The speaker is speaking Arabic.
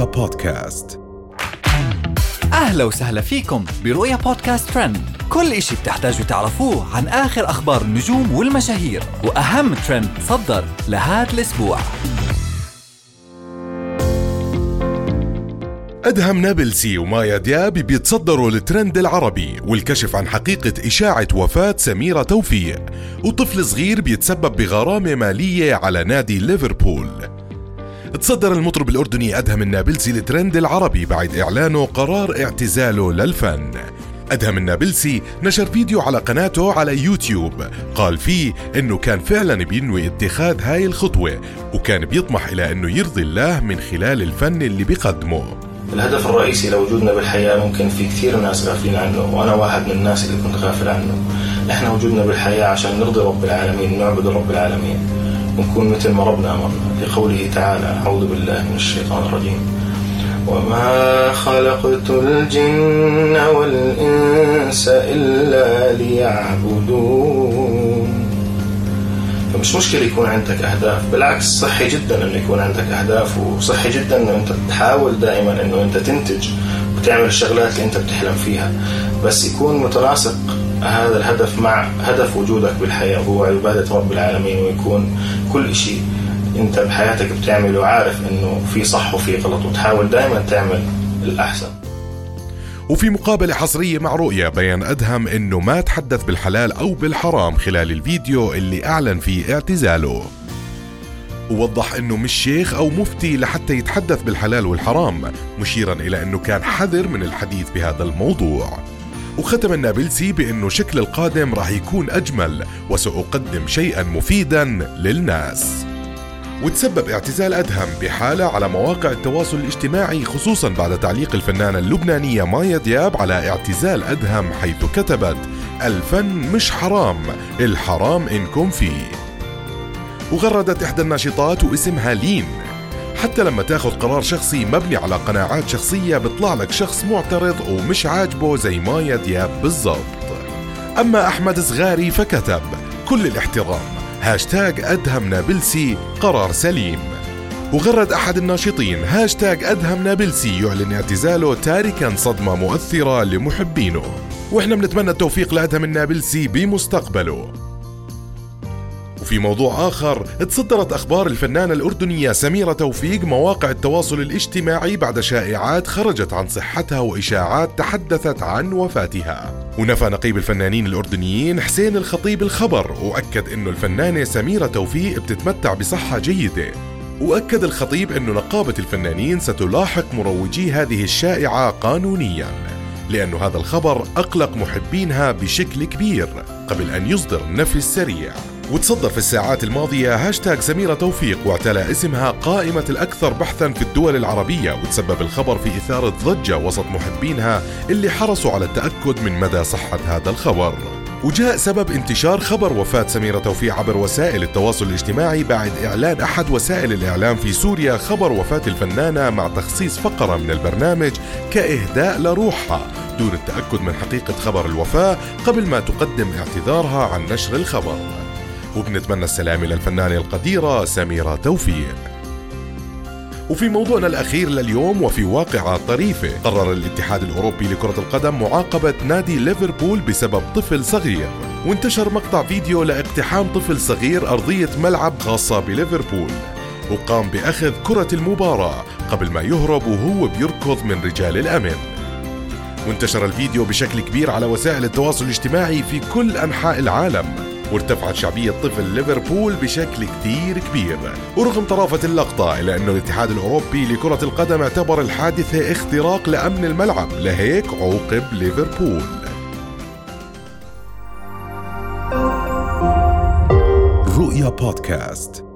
رؤيا بودكاست. أهلا وسهلا فيكم برؤيا بودكاست ترند. كل إشي بتحتاجوا تعرفوه عن آخر أخبار النجوم والمشاهير وأهم ترند صدر لهذا الأسبوع. أدهم نابلسي ومايا دياب بيتصدروا الترند العربي والكشف عن حقيقة إشاعة وفاة سميرة توفيق. وطفل صغير بيتسبب بغرامة مالية على نادي ليفربول. تصدر المطرب الأردني أدهم النابلسي الترند العربي بعد إعلانه قرار اعتزاله للفن. أدهم النابلسي نشر فيديو على قناته على يوتيوب. قال فيه أنه كان فعلا بينوي اتخاذ هاي الخطوة وكان بيطمح إلى أنه يرضي الله من خلال الفن اللي بيقدمه. الهدف الرئيسي لوجودنا بالحياة ممكن في كثير ناس غافلين عنه وأنا واحد من الناس اللي كنت غافل عنه. إحنا وجودنا بالحياة عشان نرضي رب العالمين نعبد رب العالمين. ونكون مثل ما ربنا أمرنا لقوله تعالى أعوذ بالله من الشيطان الرجيم. وما خلقت الجن والإنس إلا ليعبدون. فمش مشكلة يكون عندك أهداف بالعكس صحي جدا أنه يكون عندك أهداف وصحي جدا أنه أنت تحاول دائما أنه أنت تنتج وتعمل الشغلات اللي أنت بتحلم فيها. بس يكون متناسق هذا الهدف مع هدف وجودك بالحياة وهو عبادة رب العالمين ويكون كل شيء أنت بحياتك بتعمله عارف أنه في صح وفي غلط وتحاول دائما تعمل الأحسن. وفي مقابلة حصرية مع رؤيا بيان أدهم أنه ما تحدث بالحلال أو بالحرام خلال الفيديو اللي أعلن فيه اعتزاله. ووضح أنه مش شيخ أو مفتي لحتى يتحدث بالحلال والحرام مشيرا إلى أنه كان حذر من الحديث بهذا الموضوع. وختم النابلسي بأنه شكل القادم راح يكون أجمل وسأقدم شيئا مفيدا للناس. وتسبب اعتزال أدهم بحالة على مواقع التواصل الاجتماعي خصوصا بعد تعليق الفنانة اللبنانية مايا دياب على اعتزال أدهم حيث كتبت الفن مش حرام الحرام إنكم فيه. وغردت إحدى الناشطات واسمها لين. حتى لما تاخذ قرار شخصي مبني على قناعات شخصية بيطلع لك شخص معترض ومش عاجبه زي مايا دياب بالضبط. أما أحمد صغاري فكتب كل الاحترام هاشتاج أدهم نابلسي قرار سليم. وغرد أحد الناشطين هاشتاج أدهم نابلسي يعلن اعتزاله تاركا صدمة مؤثرة لمحبينه. وإحنا بنتمنى التوفيق لأدهم النابلسي بمستقبله. وفي موضوع آخر تصدرت أخبار الفنانة الأردنية سميرة توفيق مواقع التواصل الاجتماعي بعد شائعات خرجت عن صحتها وإشاعات تحدثت عن وفاتها. ونفى نقيب الفنانين الأردنيين حسين الخطيب الخبر وأكد أنه الفنانة سميرة توفيق بتتمتع بصحة جيدة. وأكد الخطيب أن نقابة الفنانين ستلاحق مروجي هذه الشائعة قانونياً لأن هذا الخبر أقلق محبينها بشكل كبير قبل أن يصدر النفي السريع. وتصدر في الساعات الماضية هاشتاج سميرة توفيق واعتلى اسمها قائمة الأكثر بحثا في الدول العربية وتسبب الخبر في إثارة ضجة وسط محبينها اللي حرصوا على التأكد من مدى صحة هذا الخبر. وجاء سبب انتشار خبر وفاة سميرة توفيق عبر وسائل التواصل الاجتماعي بعد إعلان أحد وسائل الإعلام في سوريا خبر وفاة الفنانة مع تخصيص فقرة من البرنامج كإهداء لروحها دون التأكد من حقيقة خبر الوفاة قبل ما تقدم اعتذارها عن نشر الخبر. وبنتمنى السلامة للفنانة القديرة سميرة توفيق. وفي موضوعنا الأخير لليوم وفي واقعة طريفة قرر الاتحاد الأوروبي لكرة القدم معاقبة نادي ليفربول بسبب طفل صغير. وانتشر مقطع فيديو لاقتحام طفل صغير أرضية ملعب خاصة بليفربول. وقام بأخذ كرة المباراة قبل ما يهرب وهو بيركض من رجال الأمن. وانتشر الفيديو بشكل كبير على وسائل التواصل الاجتماعي في كل أنحاء العالم. وارتفعت شعبية طفل ليفربول بشكل كثير كبير. ورغم طرافة اللقطة إلا أنه الاتحاد الأوروبي لكرة القدم اعتبر الحادثة اختراق لأمن الملعب لهيك عوقب ليفربول. رؤيا بودكاست.